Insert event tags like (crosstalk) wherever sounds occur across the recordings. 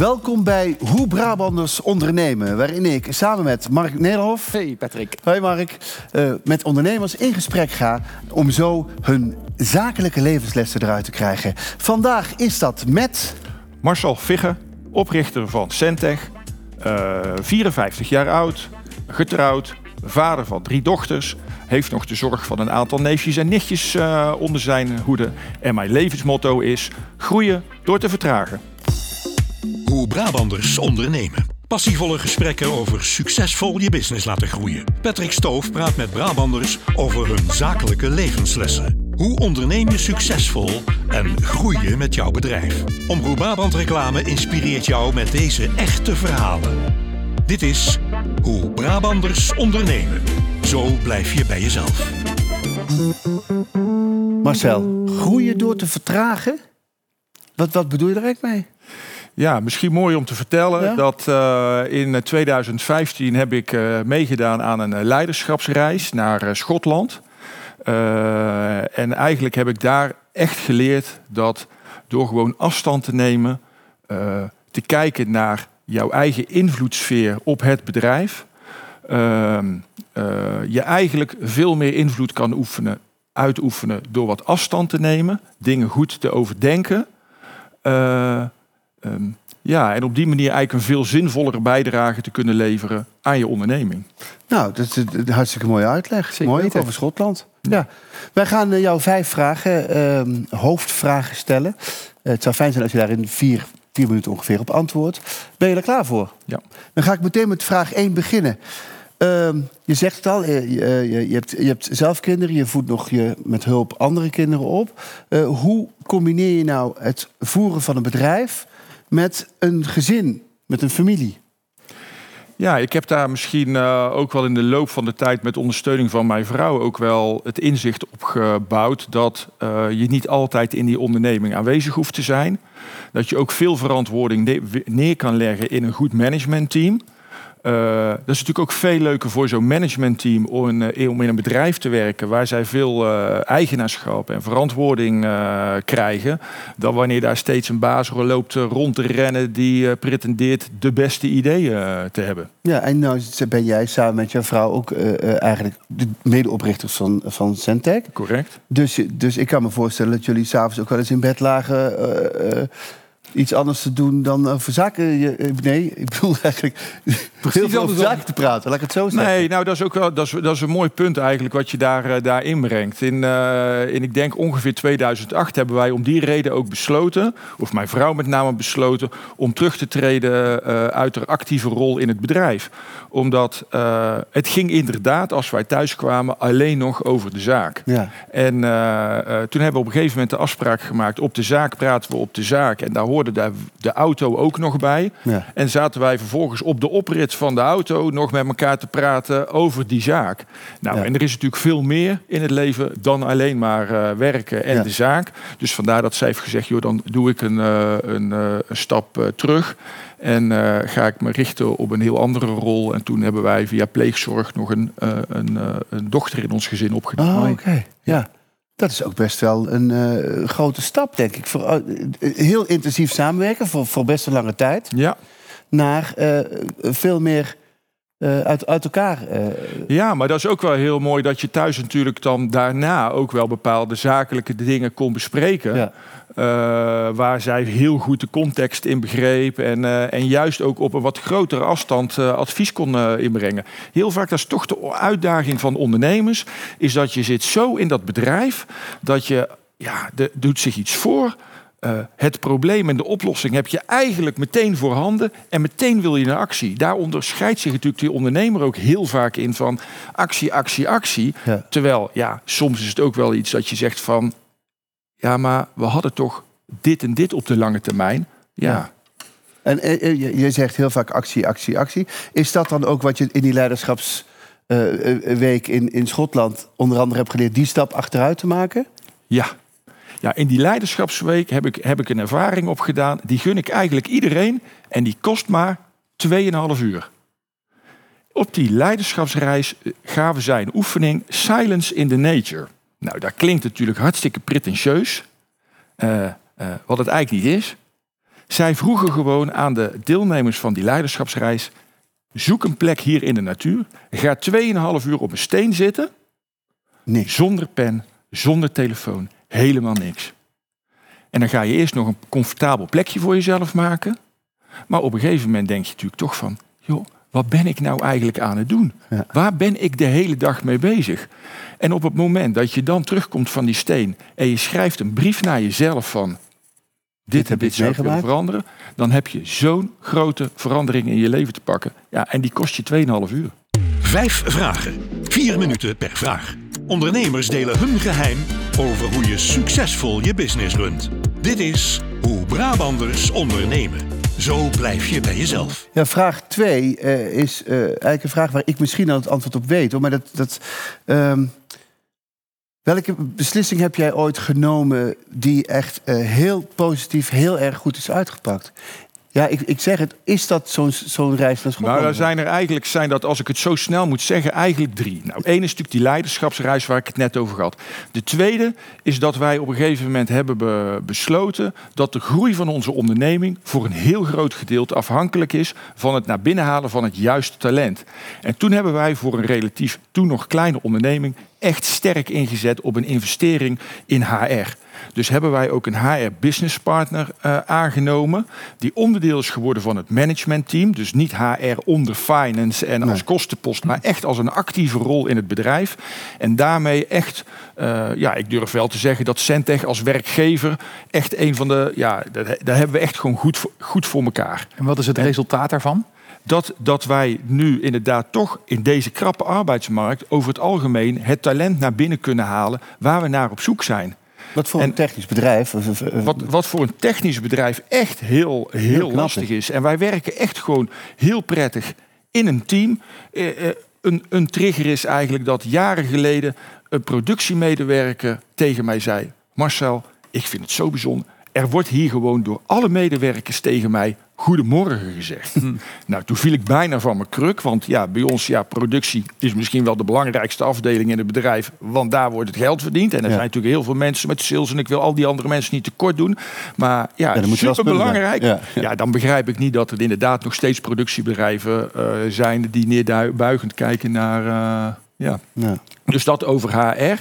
Welkom bij Hoe Brabanders ondernemen, waarin ik samen met Mark Nederhof... Hey Patrick. Hoi Mark. eh, met ondernemers in gesprek ga om zo hun zakelijke levenslessen eruit te krijgen. Vandaag is dat met... Marcel Vigge, oprichter van Centech, eh, 54 jaar oud, getrouwd, vader van drie dochters, heeft nog de zorg van een aantal neefjes en nichtjes eh, onder zijn hoede. En mijn levensmotto is groeien door te vertragen. Hoe Brabanders ondernemen. Passievolle gesprekken over succesvol je business laten groeien. Patrick Stoof praat met Brabanders over hun zakelijke levenslessen. Hoe onderneem je succesvol en groei je met jouw bedrijf? Omroep Brabant Reclame inspireert jou met deze echte verhalen. Dit is Hoe Brabanders ondernemen. Zo blijf je bij jezelf. Marcel, groeien door te vertragen? Wat, wat bedoel je er eigenlijk mee? Ja, misschien mooi om te vertellen Ja? dat eh, in 2015 heb ik eh, meegedaan aan een eh, leiderschapsreis naar eh, Schotland. Eh, en eigenlijk heb ik daar echt geleerd dat door gewoon afstand te nemen, eh, te kijken naar jouw eigen invloedssfeer op het bedrijf, ehm, eh, je eigenlijk veel meer invloed kan oefenen, uitoefenen door wat afstand te nemen, dingen goed te overdenken. Eh, Ehm, ja, en op die manier eigenlijk een veel zinvollere bijdrage te kunnen leveren aan je onderneming. Nou, dat is een hartstikke mooie uitleg. Zeker Mooi, over Schotland. Ja. Wij gaan eh, jou vijf vragen, ehm, hoofdvragen stellen. Eh, het zou fijn zijn als je daar in vier, vier minuten ongeveer op antwoordt. Ben je er klaar voor? Ja. Dan ga ik meteen met vraag 1 beginnen. Ehm, je zegt het al, eh, je, je, je hebt, je hebt zelf kinderen, je voedt nog je, met hulp andere kinderen op. Eh, hoe combineer je nou het voeren van een bedrijf met een gezin, met een familie? Ja, ik heb daar misschien eh, ook wel in de loop van de tijd met ondersteuning van mijn vrouw ook wel het inzicht op gebouwd dat eh, je niet altijd in die onderneming aanwezig hoeft te zijn. Dat je ook veel verantwoording ne- neer kan leggen in een goed managementteam. Eh, dat is natuurlijk ook veel leuker voor zo'n managementteam om, in, eh, om in een bedrijf te werken waar zij veel eh, eigenaarschap en verantwoording krijgen. Dan wanneer daar steeds een baas loopt rond te rennen die pretendeert de beste ideeën te hebben. Ja, en nou ben jij samen met jouw vrouw ook eigenlijk de medeoprichters van, van Centec. Correct? Dus, dus ik kan me voorstellen dat jullie s'avonds ook wel eens in bed lagen... iets anders te doen dan over zaken... Je, nee, ik bedoel (laughs) eigenlijk heel veel over zaken te praten. Laat ik het zo zeggen. Nee, nou dat is ook wel dat is, dat is een mooi punt eigenlijk wat je daar, eh, daar inbrengt. In, eh, in ik denk ongeveer 2008 hebben wij om die reden ook besloten, of mijn vrouw met name besloten, om terug te treden eh, uit haar actieve rol in het bedrijf. Omdat het ging inderdaad, als wij thuis kwamen, alleen nog over de zaak. Ja. En toen hebben we op een gegeven moment de afspraak gemaakt, op de zaak praten we op de zaak. En daar hoorde de, de auto ook nog bij. Ja. En zaten wij vervolgens op de oprit van de auto nog met elkaar te praten over die zaak. Nou, Ja. en er is natuurlijk veel meer in het leven dan alleen maar eh, werken en Ja. de zaak. Dus vandaar dat zij heeft gezegd, joh, dan doe ik een, eh, een, eh, een stap terug. En ga ik me richten op een heel andere rol. En toen hebben wij via pleegzorg nog een, een, een dochter in ons gezin opgenomen. Oh, oké. Ja. Dat is ook best wel een grote stap, denk ik. Voor, heel intensief samenwerken voor, voor best een lange tijd. Ja, Naar eh, veel meer eh, uit, uit elkaar. eh, Ja, maar dat is ook wel heel mooi dat je thuis natuurlijk dan daarna ook wel bepaalde zakelijke dingen kon bespreken. ja. Waar zij heel goed de context in begreep. En, en juist ook op een wat grotere afstand advies kon inbrengen. Heel vaak, dat is toch de uitdaging van ondernemers. Is dat je zit zo in dat bedrijf. Dat je, ja, er doet zich iets voor. Eh, het probleem en de oplossing heb je eigenlijk meteen voorhanden. En meteen wil je naar actie. Daar onderscheidt zich natuurlijk die ondernemer ook heel vaak in van actie, actie, actie. Ja. Terwijl, ja, soms is het ook wel iets dat je zegt van... Ja, maar we hadden toch dit en dit op de lange termijn. Ja, Ja. En eh, eh, je, je zegt heel vaak actie, actie, actie. Is dat dan ook wat je in die leiderschapsweek in, in Schotland onder andere hebt geleerd, die stap achteruit te maken? ja. Ja, in die leiderschapsweek heb ik, heb ik een ervaring opgedaan. Die gun ik eigenlijk iedereen. En die kost maar 2,5 uur. Op die leiderschapsreis eh, gaven zij een oefening Silence in the Nature. Nou, dat klinkt natuurlijk hartstikke pretentieus. eh, eh, wat het eigenlijk niet is. Zij vroegen gewoon aan de deelnemers van die leiderschapsreis: zoek een plek hier in de natuur. Ga 2,5 uur op een steen zitten. Niks. Zonder pen, zonder telefoon, helemaal niks. En dan ga je eerst nog een comfortabel plekje voor jezelf maken. Maar op een gegeven moment denk je natuurlijk toch van, joh, wat ben ik nou eigenlijk aan het doen? Ja. Waar ben ik de hele dag mee bezig? En op het moment dat je dan terugkomt van die steen en je schrijft een brief naar jezelf van, dit heb dit ik willen meegemaakt. veranderen, dan heb je zo'n grote verandering in je leven te pakken. Ja, en die kost je 2,5 uur. Vijf vragen. Vier minuten per vraag. Ondernemers delen hun geheim over hoe je succesvol je business runt. Dit is Hoe Brabanders ondernemen. Zo blijf je bij jezelf. Ja, vraag twee eh, is eh, eigenlijk een vraag waar ik misschien al het antwoord op weet. Maar dat, dat, ehm, welke beslissing heb jij ooit genomen die echt eh, heel positief, heel erg goed is uitgepakt? Ja, ik, ik zeg het, is dat zo'n zo'n reis naar Schotland? Nou, daar zijn er eigenlijk, zijn dat, als ik het zo snel moet zeggen, eigenlijk drie. Nou, één is natuurlijk die leiderschapsreis waar ik het net over had. De tweede is dat wij op een gegeven moment hebben be- besloten dat de groei van onze onderneming voor een heel groot gedeelte afhankelijk is van het naar binnen halen van het juiste talent. En toen hebben wij voor een relatief toen nog kleine onderneming echt sterk ingezet op een investering in HR. Dus hebben wij ook een HR business partner eh, aangenomen. Die onderdeel is geworden van het managementteam. Dus niet HR onder finance en als kostenpost. Maar echt als een actieve rol in het bedrijf. En daarmee echt, eh, ja, ik durf wel te zeggen dat Centech als werkgever echt een van de, ja, daar hebben we echt gewoon goed, goed voor elkaar En wat is het resultaat daarvan? Dat, dat wij nu inderdaad toch in deze krappe arbeidsmarkt over het algemeen het talent naar binnen kunnen halen waar we naar op zoek zijn. Wat voor en- een technisch bedrijf? of- of- of- Wat, wat voor een technisch bedrijf echt heel, heel, lastig is. En wij werken echt gewoon heel prettig in een team. Eh, eh, een, een trigger is eigenlijk dat jaren geleden een productiemedewerker tegen mij zei: Marcel, ik vind het zo bijzonder. Er wordt hier gewoon door alle medewerkers tegen mij goedemorgen gezegd. Nou, toen viel ik bijna van mijn kruk. Want ja, bij ons, ja, productie is misschien wel de belangrijkste afdeling in het bedrijf. Want daar wordt het geld verdiend. En er Ja. zijn natuurlijk heel veel mensen met sales. En ik wil al die andere mensen niet tekort doen. Maar ja, dan moet je wel super belangrijk. spullen Ja. dan begrijp ik niet dat er inderdaad nog steeds productiebedrijven eh, zijn die neerbuigend kijken naar. eh. Ja. Dus dat over HR.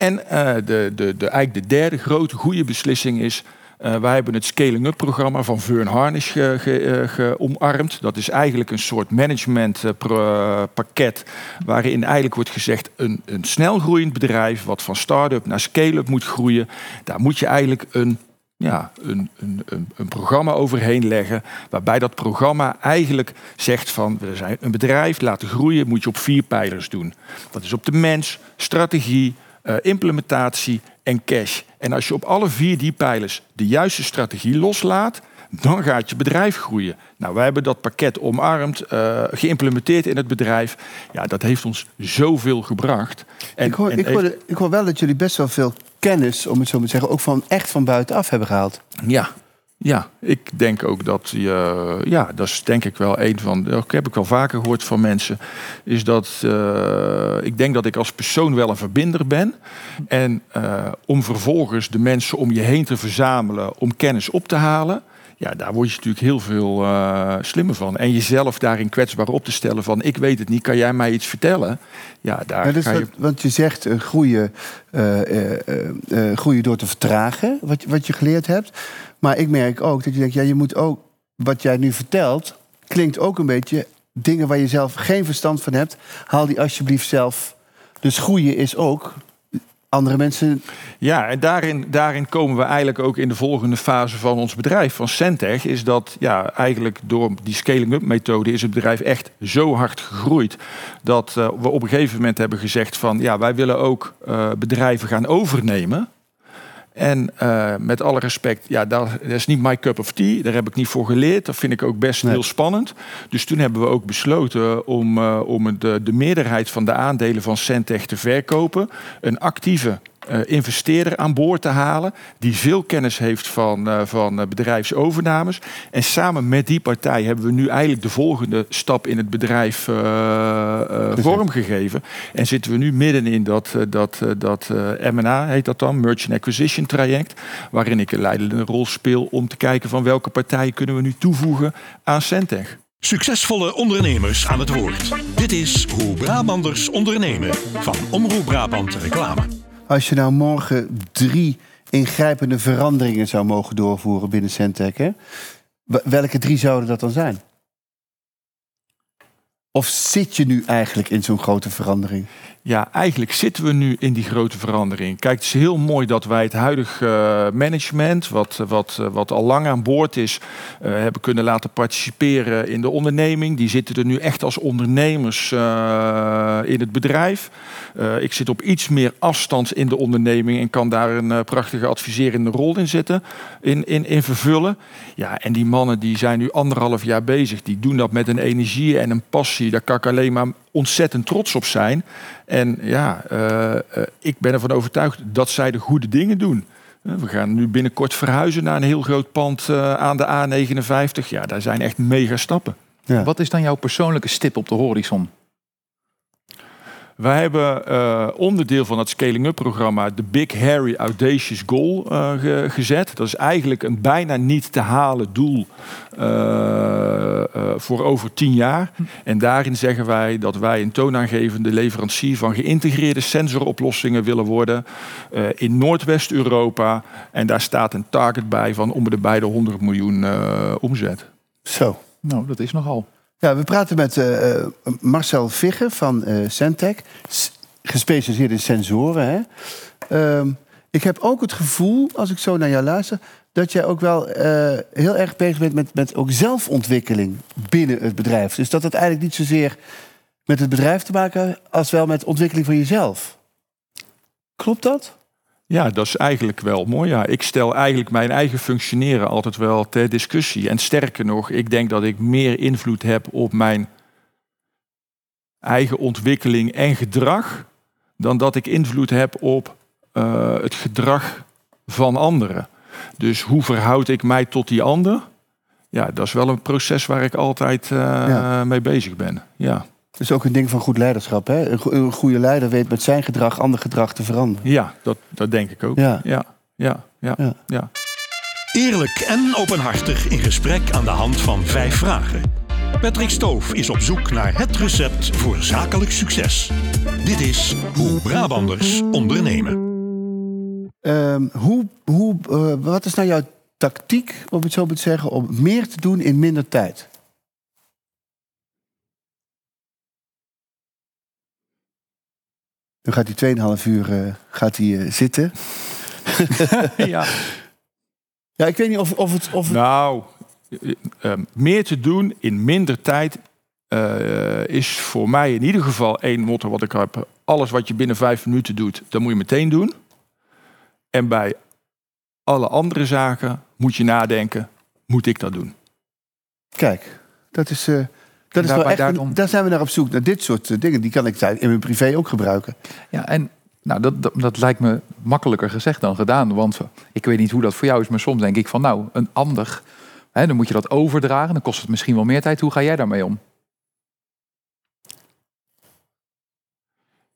En eh, de, de, de, eigenlijk de derde grote goede beslissing is... eh, wij hebben het Scaling Up programma van Vern Harnish ge, ge, eh, ge- omarmd. Dat is eigenlijk een soort managementpakket... waarin eigenlijk wordt gezegd... Een, een snelgroeiend bedrijf wat van start-up naar scale-up moet groeien... daar moet je eigenlijk een ja, een, een, een programma overheen leggen. Waarbij dat programma eigenlijk zegt van we zijn een bedrijf laten groeien, moet je op vier pijlers doen. Dat is op de mens, strategie, eh, implementatie en cash. En als je op alle vier die pijlers de juiste strategie loslaat, dan gaat je bedrijf groeien. Nou, wij hebben dat pakket omarmd, eh, geïmplementeerd in het bedrijf. Ja, dat heeft ons zoveel gebracht. En, ik, hoor, en ik, hoor, ik hoor wel dat jullie best wel veel kennis, om het zo maar te zeggen, ook van echt van buitenaf hebben gehaald. Ja, ja, ik denk ook dat je, ja, dat is denk ik wel een van, dat heb ik wel vaker gehoord van mensen, is dat eh, ik denk dat ik als persoon wel een verbinder ben. En eh, om vervolgens de mensen om je heen te verzamelen, om kennis op te halen. Ja, daar word je natuurlijk heel veel eh, slimmer van. En jezelf daarin kwetsbaar op te stellen van... ik weet het niet, kan jij mij iets vertellen? Ja, daar Ja, dus je... wat- want je zegt eh, groeien, eh, groeien door te vertragen, wat, je- wat je geleerd hebt. Maar ik merk ook dat je denkt, ja, je moet ook, wat jij nu vertelt, klinkt ook een beetje dingen waar je zelf geen verstand van hebt. Haal die alsjeblieft zelf. Dus groeien is ook andere mensen. Ja, en daarin, daarin komen we eigenlijk ook in de volgende fase van ons bedrijf, van Centech. Is dat ja, eigenlijk door die scaling-up methode is het bedrijf echt zo hard gegroeid. Dat eh, we op een gegeven moment hebben gezegd van ja, wij willen ook eh, bedrijven gaan overnemen. En eh, met alle respect, ja, dat, dat is niet my cup of tea. Daar heb ik niet voor geleerd. Dat vind ik ook best Nee. heel spannend. Dus toen hebben we ook besloten om, eh, om de, de meerderheid van de aandelen van Centech te verkopen. Een actieve eh, investeerder aan boord te halen. Die veel kennis heeft van, uh, van bedrijfsovernames. En samen met die partij hebben we nu eigenlijk de volgende stap in het bedrijf vormgegeven. En zitten we nu midden in dat, dat, dat M&A, heet dat dan, Merchant Acquisition traject. Waarin ik een leidende rol speel om te kijken van welke partijen kunnen we nu toevoegen aan Centech. Succesvolle ondernemers aan het woord. Dit is Hoe Brabanders ondernemen van Omroep Brabant Reclame. Als je nou morgen drie ingrijpende veranderingen zou mogen doorvoeren binnen Centec, hè? welke drie zouden dat dan zijn? Of zit je nu eigenlijk in zo'n grote verandering? Ja, eigenlijk zitten we nu in die grote verandering. Kijk, het is heel mooi dat wij het huidige uh, management, wat, wat, uh, wat al lang aan boord is, uh, hebben kunnen laten participeren in de onderneming. Die zitten er nu echt als ondernemers in het bedrijf. ik zit op iets meer afstand in de onderneming en kan daar een prachtige adviserende rol in zitten, in, in, in vervullen. Ja, en die mannen die zijn nu anderhalf jaar bezig. Die doen dat met een energie en een passie. Daar kan ik alleen maar ontzettend trots op zijn. En ja, uh, uh, ik ben ervan overtuigd dat zij de goede dingen doen. Uh, we gaan nu binnenkort verhuizen naar een heel groot pand aan de A59. Ja, daar zijn echt mega stappen. Ja. Wat is dan jouw persoonlijke stip op de horizon? Wij hebben uh, onderdeel van het Scaling Up programma de Big Harry Audacious Goal ge gezet. Dat is eigenlijk een bijna niet te halen doel uh, voor over tien jaar. En daarin zeggen wij dat wij een toonaangevende leverancier van geïntegreerde sensoroplossingen willen worden in Noordwest-Europa. En daar staat een target bij van om de beide 100 miljoen omzet. Zo. Nou, dat is nogal. Ja, we praten met uh, Marcel Vigge van uh, Centec, gespecialiseerd in sensoren. Hè? Uh, ik heb ook het gevoel, als ik zo naar jou luister, dat jij ook wel heel erg bezig bent met, met ook zelfontwikkeling binnen het bedrijf. Dus dat het eigenlijk niet zozeer met het bedrijf te maken als wel met ontwikkeling van jezelf. Klopt dat? Ja, dat is eigenlijk wel mooi. Ja. Ik stel eigenlijk mijn eigen functioneren altijd wel ter discussie. En sterker nog, ik denk dat ik meer invloed heb op mijn eigen ontwikkeling en gedrag, dan dat ik invloed heb op uh, het gedrag van anderen. Dus hoe verhoud ik mij tot die ander? Ja, dat is wel een proces waar ik altijd uh, ja. mee bezig ben. Ja. Dat is ook een ding van goed leiderschap. Hè? Een goede leider weet met zijn gedrag ander gedrag te veranderen. Ja, dat, dat denk ik ook. Ja. Ja, ja, ja, ja. ja. Eerlijk en openhartig in gesprek aan de hand van vijf vragen. Patrick Stoof is op zoek naar het recept voor zakelijk succes. Dit is Hoe Brabanders ondernemen. Um, hoe, hoe, uh, wat is nou jouw tactiek, om het zo te zeggen, om meer te doen in minder tijd? Dan gaat hij 2,5 uur uh, gaat hij, uh, zitten. (laughs) ja. ja, ik weet niet of, of het. Of nou, uh, meer te doen in minder tijd is voor mij in ieder geval één motto wat ik heb. Alles wat je binnen vijf minuten doet, dat moet je meteen doen. En bij alle andere zaken moet je nadenken: moet ik dat doen? Kijk, dat is. Dat is wel echt, daarom... daar zijn we naar op zoek, naar dit soort eh, dingen. Die kan ik in mijn privé ook gebruiken. Ja, en nou, dat, dat, dat, lijkt me makkelijker gezegd dan gedaan. Want ik weet niet hoe dat voor jou is, maar soms denk ik van nou, een ander, hè, dan moet je dat overdragen. Dan kost het misschien wel meer tijd. Hoe ga jij daarmee om?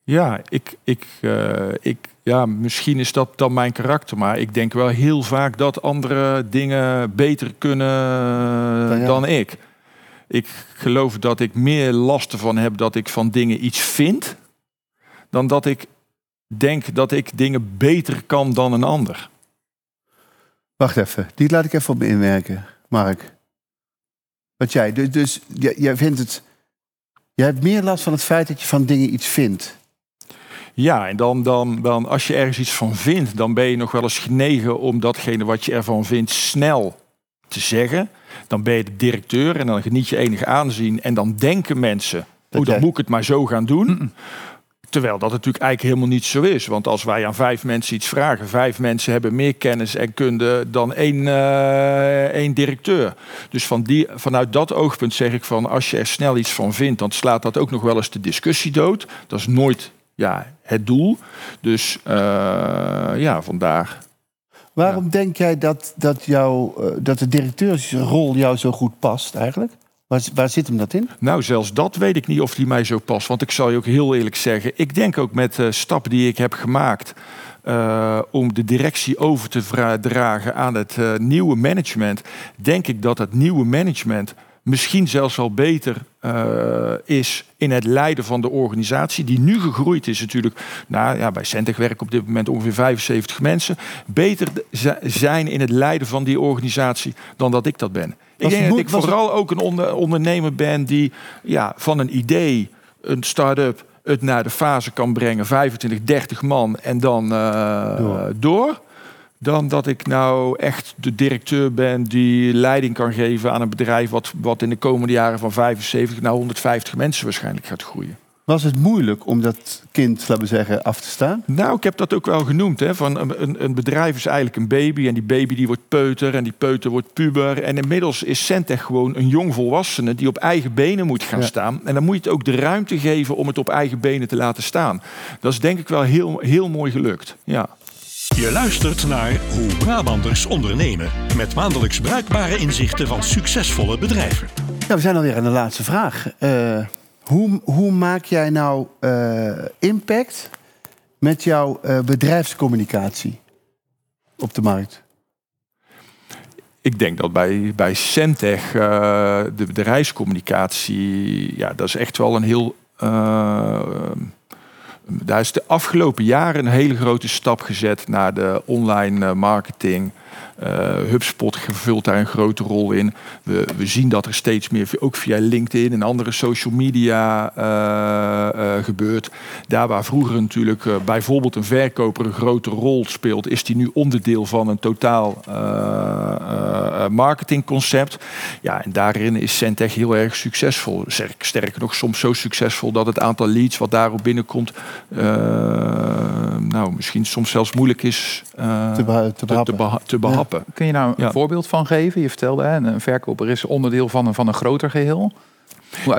Ja, ik, ik, uh, ik, ja, misschien is dat dan mijn karakter, maar ik denk wel heel vaak dat andere dingen beter kunnen dan ik. Ik geloof dat ik meer last ervan heb dat ik van dingen iets vind, dan dat ik denk dat ik dingen beter kan dan een ander. Wacht even, die laat ik even op me inwerken, Mark. Wat jij, dus, dus jij vindt het. Jij hebt meer last van het feit dat je van dingen iets vindt. Ja, en dan, dan, dan als je ergens iets van vindt, dan ben je nog wel eens genegen om datgene wat je ervan vindt snel te zeggen. Dan ben je de directeur en dan geniet je enig aanzien. En dan denken mensen, hoe dan moet ik het maar zo gaan doen. Terwijl dat natuurlijk eigenlijk helemaal niet zo is. Want als wij aan vijf mensen iets vragen, vijf mensen hebben meer kennis en kunde dan één, uh, één directeur. Dus van die, vanuit dat oogpunt zeg ik van als je er snel iets van vindt, dan slaat dat ook nog wel eens de discussie dood. Dat is nooit ja, het doel. Dus uh, ja, vandaar. Waarom denk jij dat, dat, jou, uh, dat de directeursrol jou zo goed past eigenlijk? Waar, waar, zit hem dat in? Nou, zelfs dat weet ik niet of die mij zo past. Want ik zal je ook heel eerlijk zeggen, ik denk ook met de stappen die ik heb gemaakt. Uh, om de directie over te dragen aan het uh, nieuwe management, denk ik dat het nieuwe management misschien zelfs wel beter uh, is in het leiden van de organisatie, die nu gegroeid is natuurlijk. Nou ja, bij Centig werken op dit moment ongeveer 75 mensen. Beter zijn in het leiden van die organisatie dan dat ik dat ben. Ik denk dat ik vooral ook een onder, ondernemer ben die ja, van een idee, een start-up, het naar de fase kan brengen. 25, 30 man en dan uh, door. door dan dat ik nou echt de directeur ben die leiding kan geven aan een bedrijf wat, wat in de komende jaren van 75 naar 150 mensen waarschijnlijk gaat groeien. Was het moeilijk om dat kind, laten we zeggen, af te staan? Nou, ik heb dat ook wel genoemd. Hè, van een, een bedrijf is eigenlijk een baby. En die baby die wordt peuter. En die peuter wordt puber. En inmiddels is Centech gewoon een jong volwassene die op eigen benen moet gaan ja. staan. En dan moet je het ook de ruimte geven om het op eigen benen te laten staan. Dat is denk ik wel heel, heel mooi gelukt. Ja. Je luistert naar Hoe Brabanders ondernemen. Met maandelijks bruikbare inzichten van succesvolle bedrijven. Ja, we zijn alweer aan de laatste vraag. Uh, hoe, hoe maak jij nou uh, impact met jouw uh, bedrijfscommunicatie op de markt? Ik denk dat bij, bij Centech de bedrijfscommunicatie, ja, dat is echt wel een heel daar is de afgelopen jaren een hele grote stap gezet naar de online marketing. Uh, HubSpot vervult daar een grote rol in. We, we zien dat er steeds meer, ook via LinkedIn en andere social media uh, uh, gebeurt. Daar waar vroeger natuurlijk bijvoorbeeld een verkoper een grote rol speelt, is die nu onderdeel van een totaal marketingconcept. Ja, en daarin is Centech heel erg succesvol. Sterker nog, soms zo succesvol dat het aantal leads wat daarop binnenkomt, nou, misschien soms zelfs moeilijk is te, te, te, te, beha te behappen. Kun je nou een ja. voorbeeld van geven? Je vertelde, hè, een verkoper is onderdeel van een, van een groter geheel.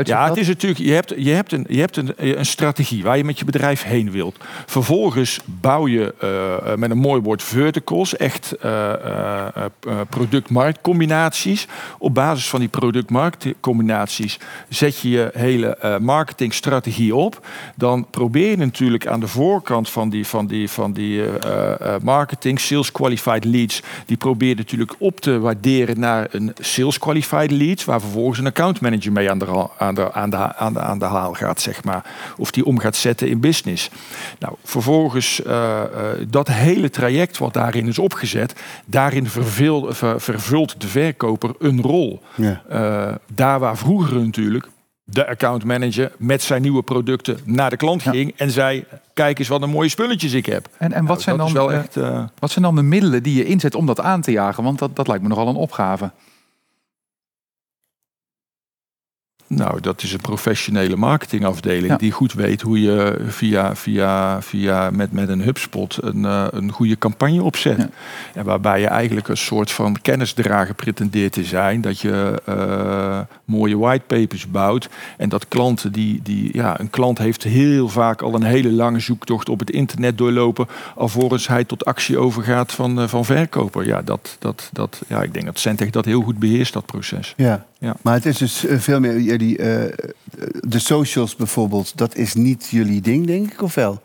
Ja, het is natuurlijk, je hebt, je hebt, een, je hebt een, een strategie waar je met je bedrijf heen wilt. Vervolgens bouw je uh, met een mooi woord verticals, echt uh, uh, product-marktcombinaties. Op basis van die product-marktcombinaties zet je je hele marketingstrategie op. Dan probeer je natuurlijk aan de voorkant van die, van die, van die marketing, sales qualified leads, die probeer je natuurlijk op te waarderen naar een sales qualified leads, waar vervolgens een account manager mee aan de aan de, aan, de, aan, de, aan de haal gaat, zeg maar. Of die om gaat zetten in business. Nou, vervolgens uh, uh, dat hele traject wat daarin is opgezet, daarin verveel, ver, vervult de verkoper een rol. Ja. Uh, daar waar vroeger natuurlijk de accountmanager met zijn nieuwe producten naar de klant ging ja. en zei: Kijk eens wat een mooie spulletjes ik heb. En, en wat, nou, zijn dan, echt, uh, wat zijn dan de middelen die je inzet om dat aan te jagen? Want dat, dat lijkt me nogal een opgave. Nou, dat is een professionele marketingafdeling ja. die goed weet hoe je via, via, via met, met een HubSpot een, uh, een goede campagne opzet. Ja. En waarbij je eigenlijk een soort van kennisdrager pretendeert te zijn. Dat je uh, mooie whitepapers bouwt. En dat klanten die, die, ja, een klant heeft heel vaak al een hele lange zoektocht op het internet doorlopen. Alvorens hij tot actie overgaat van, uh, van verkoper. Ja, dat, dat, dat, ja, ik denk dat Centech dat heel goed beheerst, dat proces. Ja, ja. maar het is dus veel meer jullie, uh, de socials bijvoorbeeld, dat is niet jullie ding, denk ik, of wel?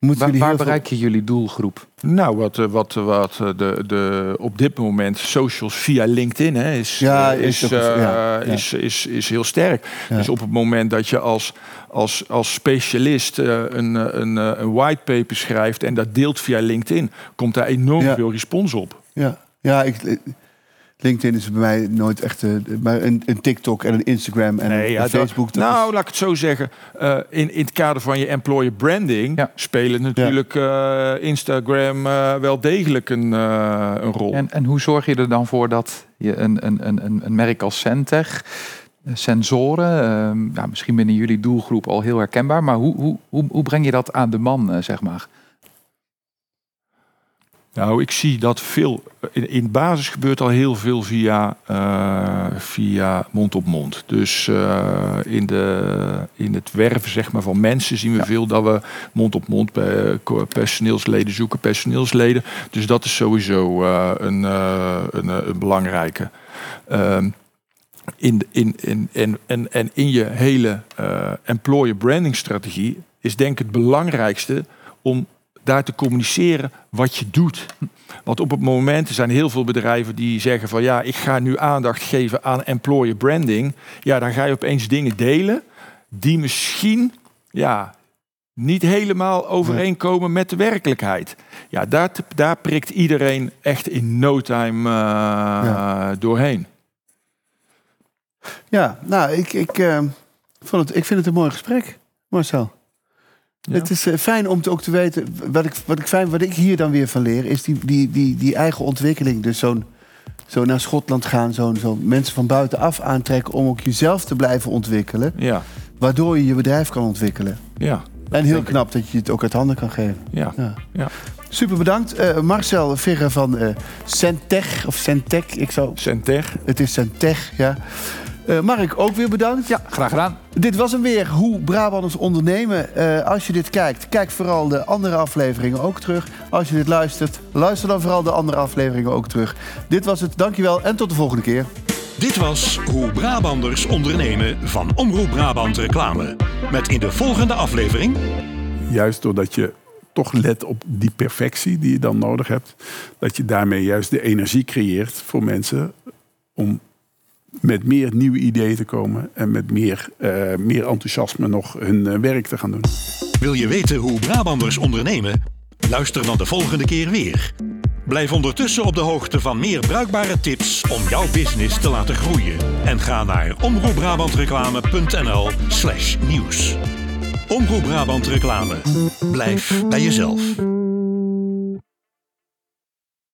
Moeten waar, waar bereik je jullie doelgroep? Nou, wat, wat, wat de, de, op dit moment socials via LinkedIn hè, is, ja, is, is, uh, ja, ja. is, is, is heel sterk. Dus op het moment dat je als, als, als specialist uh, een, een, een whitepaper schrijft en dat deelt via LinkedIn, komt daar enorm veel respons op. Ja, ja ik, LinkedIn is bij mij nooit echt uh, maar een, een, TikTok en een Instagram en nee, een, ja, Facebook. Dat, nou, is... laat ik het zo zeggen. Uh, in, in het kader van je employer branding ja. spelen natuurlijk ja. uh, Instagram wel degelijk een, een rol. En, en hoe zorg je er dan voor dat je een, een, een, een merk als Centech sensoren, uh, ja, misschien binnen jullie doelgroep al heel herkenbaar, maar hoe, hoe, hoe, hoe breng je dat aan de man, uh, zeg maar? Nou, ik zie dat veel. In, in basis gebeurt al heel veel via uh, via mond op mond. Dus eh, in, de, in het werven zeg maar, van mensen zien we veel dat we mond op mond personeelsleden zoeken, personeelsleden. Dus dat is sowieso eh, een, eh, een, eh, een belangrijke. Ehm, in, in, in, en, en, en in je hele eh, employer branding strategie is denk ik het belangrijkste om daar te communiceren wat je doet. Want op het moment er zijn heel veel bedrijven die zeggen van ja, ik ga nu aandacht geven aan employer branding. Ja, dan ga je opeens dingen delen die misschien ja, niet helemaal overeenkomen met de werkelijkheid. Ja, daar, daar prikt iedereen echt in no time eh, Ja. doorheen. Ja, nou, ik, ik, eh, vond het, ik vind het een mooi gesprek, Marcel. Ja. Het is eh, fijn om te, ook te weten, wat ik, wat, ik fijn, wat ik hier dan weer van leer, is die, die, die, die eigen ontwikkeling. Dus zo'n zo naar Schotland gaan, zo'n zo mensen van buitenaf aantrekken om ook jezelf te blijven ontwikkelen. Ja, Waardoor je je bedrijf kan ontwikkelen. ja, En heel knap dat je het ook uit handen kan geven. ja. Ja. Ja. Super bedankt. Eh, Marcel Verre van eh Centech, of Centec, ik zou, Center. het is Centech, ja. Eh, Mark, ook weer bedankt. Ja, graag gedaan. Dit was hem weer, Hoe Brabanders ondernemen. Eh, als je dit kijkt, kijk vooral de andere afleveringen ook terug. Als je dit luistert, luister dan vooral de andere afleveringen ook terug. Dit was het, dankjewel en tot de volgende keer. Dit was Hoe Brabanders ondernemen van Omroep Brabant Reclame. Met in de volgende aflevering Juist doordat je toch let op die perfectie die je dan nodig hebt. Dat je daarmee juist de energie creëert voor mensen om met meer nieuwe ideeën te komen. En met meer, eh, meer enthousiasme nog hun eh, werk te gaan doen. Wil je weten hoe Brabanders ondernemen? Luister dan de volgende keer weer. Blijf ondertussen op de hoogte van meer bruikbare tips om jouw business te laten groeien. En ga naar omroepbrabantreclame.nl slash nieuws. Omroep Brabant Reclame. Blijf bij jezelf.